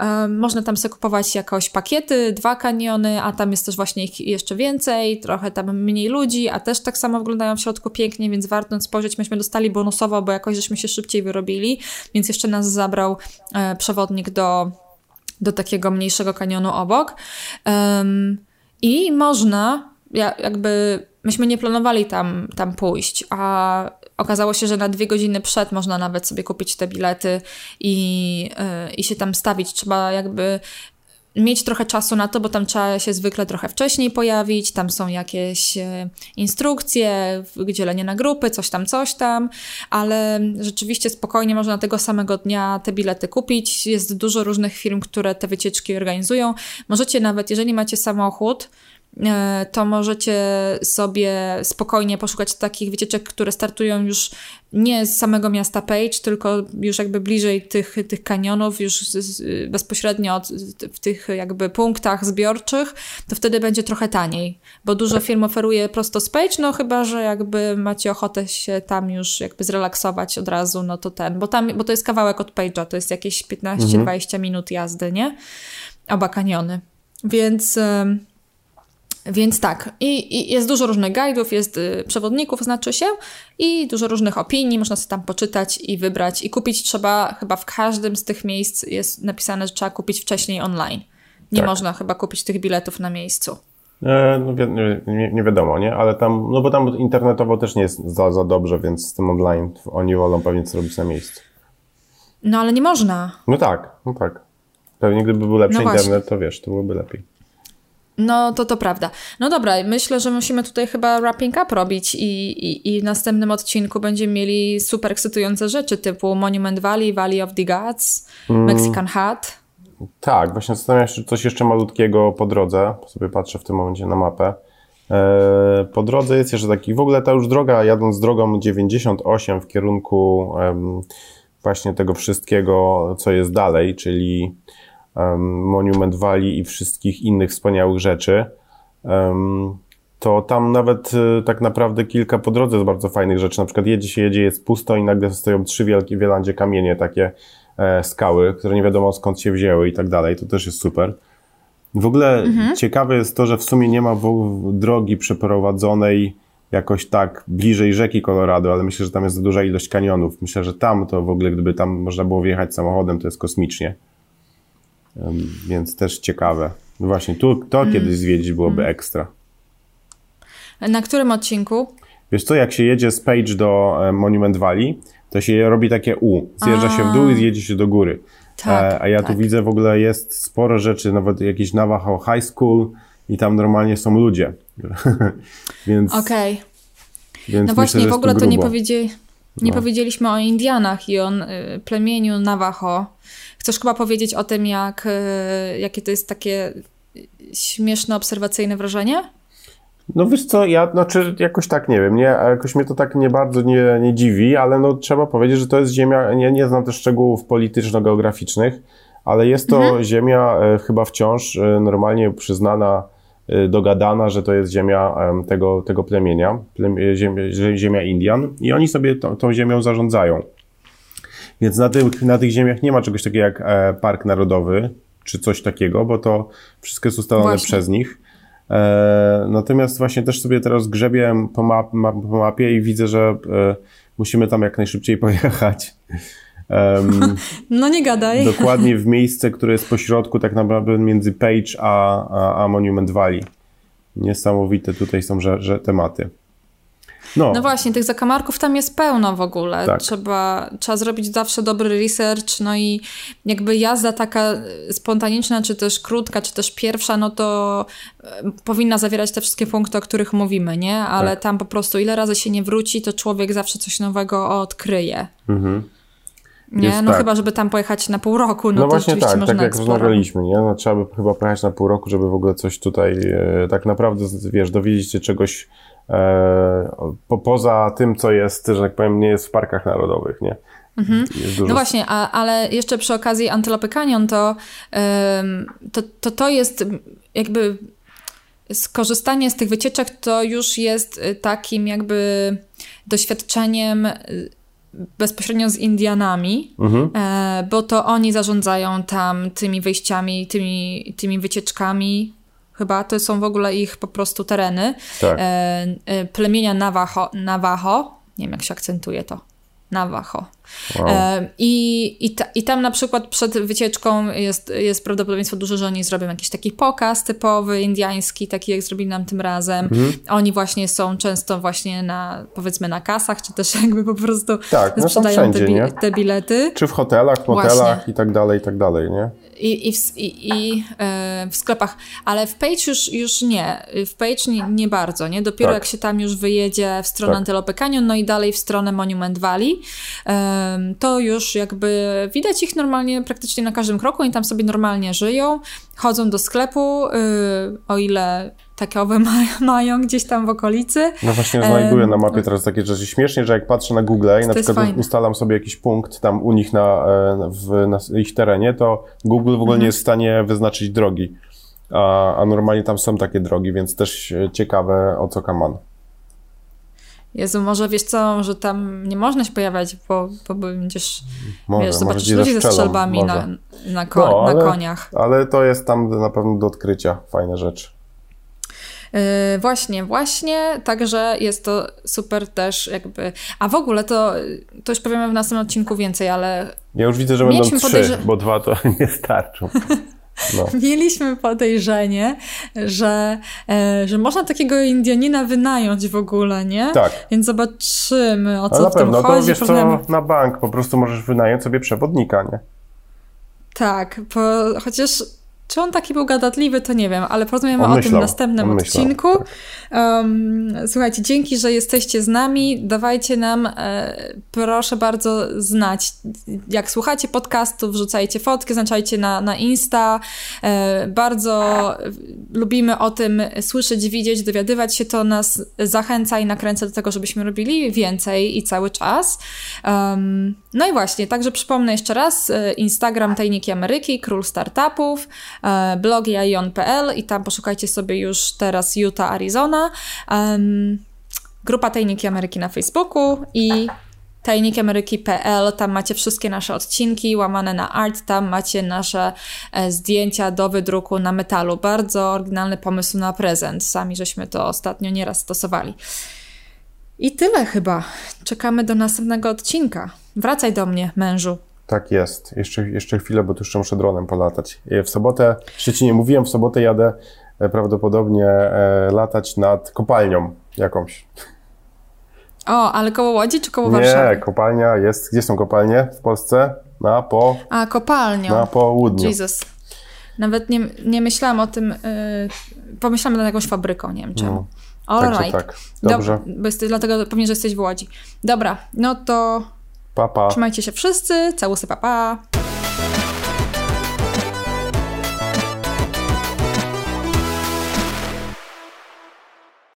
Um, można tam sobie kupować jakoś pakiety, dwa kaniony, a tam jest też właśnie ich jeszcze więcej, trochę tam mniej ludzi, a też tak samo wyglądają w środku pięknie, więc warto spojrzeć. Myśmy dostali bonusowo, bo jakoś żeśmy się szybciej wyrobili, więc jeszcze nas zabrał e, przewodnik do, do takiego mniejszego kanionu obok. Um, I można ja, jakby myśmy nie planowali tam, tam pójść, a okazało się, że na dwie godziny przed można nawet sobie kupić te bilety i, yy, i się tam stawić. Trzeba jakby mieć trochę czasu na to, bo tam trzeba się zwykle trochę wcześniej pojawić, tam są jakieś e, instrukcje, dzielenie na grupy, coś tam, coś tam, ale rzeczywiście spokojnie można tego samego dnia te bilety kupić. Jest dużo różnych firm, które te wycieczki organizują. Możecie nawet, jeżeli macie samochód, to możecie sobie spokojnie poszukać takich wycieczek, które startują już nie z samego miasta Page, tylko już jakby bliżej tych, tych kanionów, już bezpośrednio od, w tych jakby punktach zbiorczych, to wtedy będzie trochę taniej, bo dużo firm oferuje prosto z Page, no chyba, że jakby macie ochotę się tam już jakby zrelaksować od razu, no to ten, bo tam, bo to jest kawałek od Page'a, to jest jakieś 15-20 mhm. minut jazdy, nie? Oba kaniony. Więc... Więc tak, I, i, jest dużo różnych guidów, jest y, przewodników, znaczy się, i dużo różnych opinii, można sobie tam poczytać i wybrać. I kupić trzeba, chyba w każdym z tych miejsc jest napisane, że trzeba kupić wcześniej online. Nie tak. można chyba kupić tych biletów na miejscu. E, no, nie, nie, nie, wiadomo, nie? Ale tam, no bo tam internetowo też nie jest za, za dobrze, więc z tym online oni wolą pewnie co robić na miejscu. No ale nie można. No tak, no tak. Pewnie gdyby był lepszy no internet, to wiesz, to byłoby lepiej. No, to to prawda. No dobra, myślę, że musimy tutaj chyba wrapping up robić i, i, i w następnym odcinku będziemy mieli super ekscytujące rzeczy typu Monument Valley, Valley of the Gods, mm. Mexican Hat. Tak, właśnie zastanawiam się, czy coś jeszcze malutkiego po drodze. Sobie patrzę w tym momencie na mapę. E, po drodze jest jeszcze taki, w ogóle ta już droga, jadąc drogą 98 w kierunku właśnie tego wszystkiego, co jest dalej, czyli Monument Valley i wszystkich innych wspaniałych rzeczy, to tam nawet y, tak naprawdę kilka po drodze jest bardzo fajnych rzeczy. Na przykład jedzie się, jedzie, jest pusto i nagle stoją trzy wielkie wielandzie kamienie, takie e, skały, które nie wiadomo skąd się wzięły i tak dalej. To też jest super. W ogóle mhm. ciekawe jest to, że w sumie nie ma drogi przeprowadzonej jakoś tak bliżej rzeki Colorado, ale myślę, że tam jest duża ilość kanionów. Myślę, że tam to w ogóle, gdyby tam można było wjechać samochodem, to jest kosmicznie. Więc też ciekawe. No właśnie, tu to mm. kiedyś zwiedzić byłoby mm. ekstra. Na którym odcinku? Wiesz co, jak się jedzie z Page do Monument Valley, to się robi takie U. Zjeżdża a. się w dół i zjedzie się do góry. Tak, e, a ja tak. tu widzę w ogóle jest sporo rzeczy, nawet jakiś Navajo High School i tam normalnie są ludzie. (laughs) więc. Okej. Okay. No właśnie, w ogóle to nie, powiedzieli, nie no. powiedzieliśmy o Indianach i o y, plemieniu Navajo. Chcesz chyba powiedzieć o tym, jak, e, jakie to jest takie śmieszne, obserwacyjne wrażenie? No wiesz co, ja znaczy jakoś tak nie wiem, nie, jakoś mnie to tak nie bardzo nie, nie dziwi, ale no trzeba powiedzieć, że to jest ziemia, nie, nie znam też szczegółów polityczno-geograficznych, ale jest to mhm. ziemia e, chyba wciąż e, normalnie przyznana, dogadana, że to jest ziemia e, tego, tego plemienia, plemię, ziemia, ziemia Indian i oni sobie to, tą ziemią zarządzają. Więc na tych, na tych ziemiach nie ma czegoś takiego jak e, Park Narodowy, czy coś takiego, bo to wszystko jest ustalone właśnie. przez nich. E, natomiast właśnie też sobie teraz grzebię po, map, map, po mapie i widzę, że e, musimy tam jak najszybciej (laughs) pojechać. Um, (laughs) no nie gadaj. Dokładnie w (laughs) miejsce, które jest pośrodku tak naprawdę między Page a, a, a Monument Valley. Niesamowite tutaj są że, że tematy. No. no właśnie, tych zakamarków tam jest pełno w ogóle. Tak. Trzeba, trzeba zrobić zawsze dobry research, no i jakby jazda taka spontaniczna, czy też krótka, czy też pierwsza, no to powinna zawierać te wszystkie punkty, o których mówimy, nie? Ale tak. tam po prostu ile razy się nie wróci, to człowiek zawsze coś nowego odkryje. Mhm. Nie, jest no tak. chyba, żeby tam pojechać na pół roku, no, no to właśnie tak, tak jak rozmawialiśmy, nie? No, trzeba by chyba pojechać na pół roku, żeby w ogóle coś tutaj e, tak naprawdę, wiesz, dowiedzieć się czegoś E, po, poza tym, co jest, że tak powiem, nie jest w parkach narodowych, nie? Mhm. No właśnie, a, ale jeszcze przy okazji Antylope Canyon to, to, to, to jest jakby skorzystanie z tych wycieczek to już jest y, takim jakby doświadczeniem y, bezpośrednio z Indianami, mhm. e, bo to oni zarządzają tam tymi wyjściami, tymi, tymi wycieczkami. Chyba to są w ogóle ich po prostu tereny. Tak. E, e, plemienia Navajo, Navajo, nie wiem jak się akcentuje to. Navajo. Wow. I, i, ta, I tam na przykład przed wycieczką jest, jest prawdopodobieństwo duże, że oni zrobią jakiś taki pokaz typowy, indiański, taki jak zrobili nam tym razem. Mhm. Oni właśnie są często właśnie na, powiedzmy na kasach, czy też (laughs) jakby po prostu tak, no sprzedają wszędzie, te, bi te, bilety. Czy w hotelach, w motelach i tak dalej, i tak dalej, nie? I, i, w, i, i e, w sklepach, ale w Page już, już nie. W Page nie, nie bardzo, nie? Dopiero tak. jak się tam już wyjedzie w stronę tak. Antelope Canyon, no i dalej w stronę Monument Valley, to już jakby widać ich normalnie praktycznie na każdym kroku i tam sobie normalnie żyją, chodzą do sklepu, y, o ile takowe (laughs) mają gdzieś tam w okolicy. No właśnie znajduję na mapie teraz takie rzeczy. Śmiesznie, że jak patrzę na Google i na przykład fajne. ustalam sobie jakiś punkt tam u nich na, e, w na ich terenie, to Google w ogóle mhm. nie jest w stanie wyznaczyć drogi. A, a normalnie tam są takie drogi, więc też ciekawe o co kaman. Jezu, może wiesz co, że tam nie można się pojawiać, bo, bo będziesz, może, wiesz, zobaczysz ludzi ze strzelbami na, na, ko no, ale, na koniach. Ale to jest tam na pewno do odkrycia fajne rzeczy. Yy, właśnie, właśnie, także jest to super też jakby, a w ogóle to, to już powiemy w następnym odcinku więcej, ale... Ja już widzę, że będą trzy, podejrze... bo dwa to (laughs) nie starczą. (laughs) No. (laughs) Mieliśmy podejrzenie, że, e, że można takiego Indianina wynająć w ogóle, nie? Tak. Więc zobaczymy, o co Ale w tym chodzi. No to wiesz co, na bank po prostu możesz wynająć sobie przewodnika, nie? Tak, bo chociaż czy on taki był gadatliwy, to nie wiem, ale porozmawiamy on o myślał, tym w następnym odcinku. tak. um, słuchajcie, dzięki, że jesteście z nami. Dawajcie nam, e, proszę bardzo, znać. Jak słuchacie podcastów, wrzucajcie fotki, znaczajcie na, na Insta. E, bardzo lubimy o tym słyszeć, widzieć, dowiadywać się. To nas zachęca i nakręca do tego, żebyśmy robili więcej i cały czas. Um, no i właśnie, także przypomnę jeszcze raz, e, Instagram Tajniki Ameryki, Król Startupów, E, blog jaion.pl i tam poszukajcie sobie już teraz Utah, Arizona. Grupa Tajniki Ameryki na Facebooku i tajnikiameryki.pl, tam macie wszystkie nasze odcinki łamane na art, tam macie nasze e, zdjęcia do wydruku na metalu. Bardzo oryginalny pomysł na prezent. Sami żeśmy to ostatnio nieraz stosowali. I tyle chyba. Czekamy do następnego odcinka. Wracaj do mnie, mężu. Tak jest. Jeszcze, jeszcze chwilę, bo tu jeszcze muszę dronem polatać. E, w sobotę, jeszcze nie mówiłem, w sobotę jadę e, prawdopodobnie e, latać nad kopalnią jakąś. O, ale koło Łodzi czy koło Warszawy? Nie, kopalnia jest. Gdzie są kopalnie w Polsce? Na po... A, kopalnią. Na południu. Jesus. Nawet nie, nie myślałam o tym, yy, pomyślałam nad jakąś fabryką, nie wiem czemu. No. All right. tak. Dobrze. Do, bo jest, dlatego pewnie, że jesteś w Łodzi. Dobra, no to Pa, pa. Trzymajcie się wszyscy. Całusy, pa, pa.